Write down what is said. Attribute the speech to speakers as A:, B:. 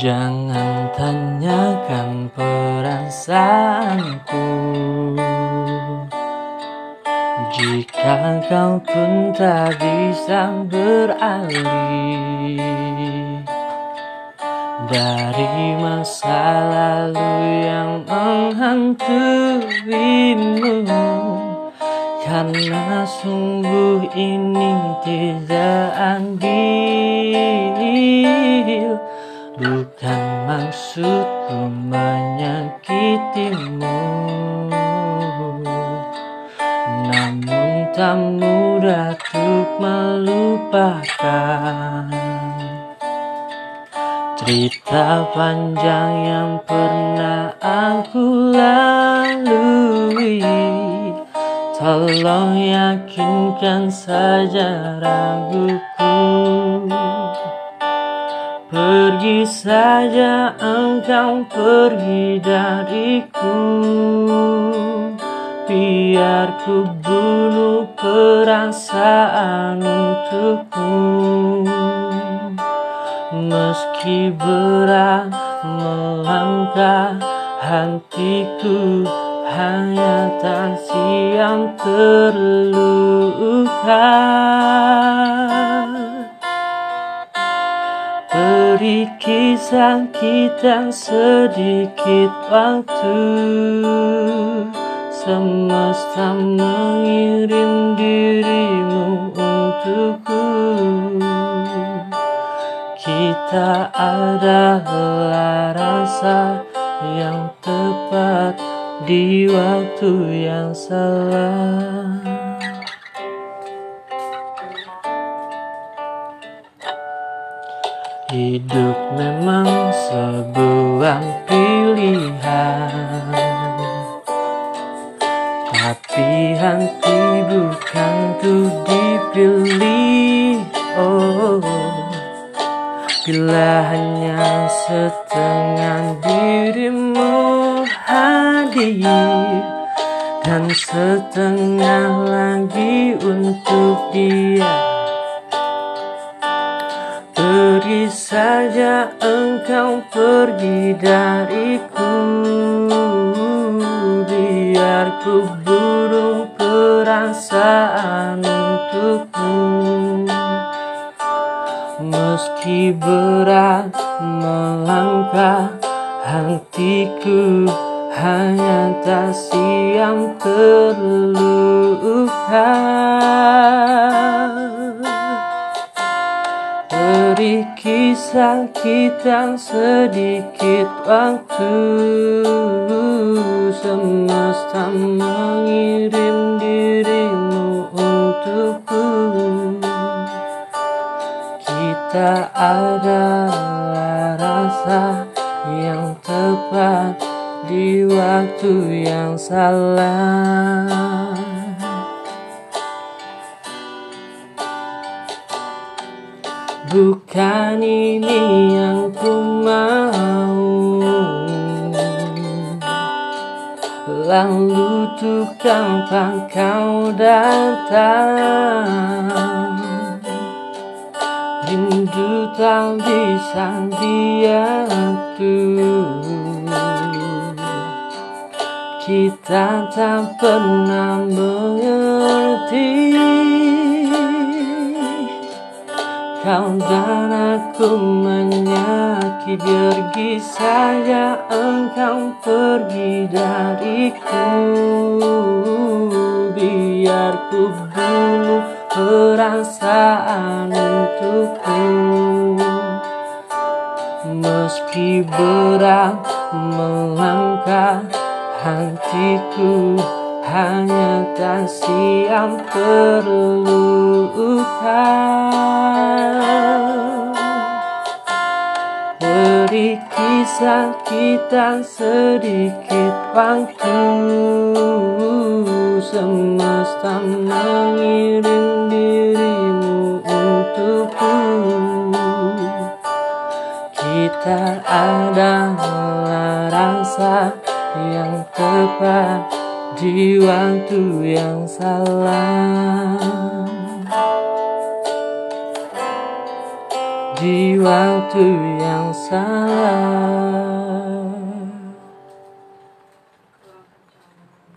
A: Jangan tanyakan perasaanku. Jika kau pun tak bisa beralih Dari masa lalu yang menghantuimu Karena sungguh ini tidak adil Bukan maksudku menyakitimu. Namun tak mudah untuk melupakan Cerita panjang yang pernah aku lalui. Tolong yakinkan saja raguku Pergi saja engkau pergi dariku. Biar ku bunuh perasaan untukmu. Meski berat melangkah hatiku Hanya tak siap terluka Beri kisah kita sedikit waktu. Semesta mengirim dirimu untukku. Kita adalah rasa yang tepat di waktu yang salah Hidup memang sebuah pilihan. Tapi hati bukan ku dipilih. Oh Bila hanya setengah dirimu hadir Dan setengah lagi untuk dia Pergi saja engkau pergi dariku. Biar ku burung perasaan untukmu. Meski berat melangkah hatiku Hanya tak siap terluka Beri kisah kita sedikit waktu. Semesta mengirim dirimu untukku. Kita adalah rasa yang tepat di waktu yang salah Bukan ini yang ku mau. Lalu tuh kapan kau datang? Rindu tak bisa diatur. Kita tak pernah mengerti Kau dan aku menyakiti Pergi saja engkau pergi dariku. Biar ku bunuh perasaan untukmu Meski berat melangkah hatiku hanya tak siap terluka Kisah kita sedikit waktu. Semesta mengirim dirimu untukku. Kita adalah rasa yang tepat di waktu yang salah jiwa waktu yang salah.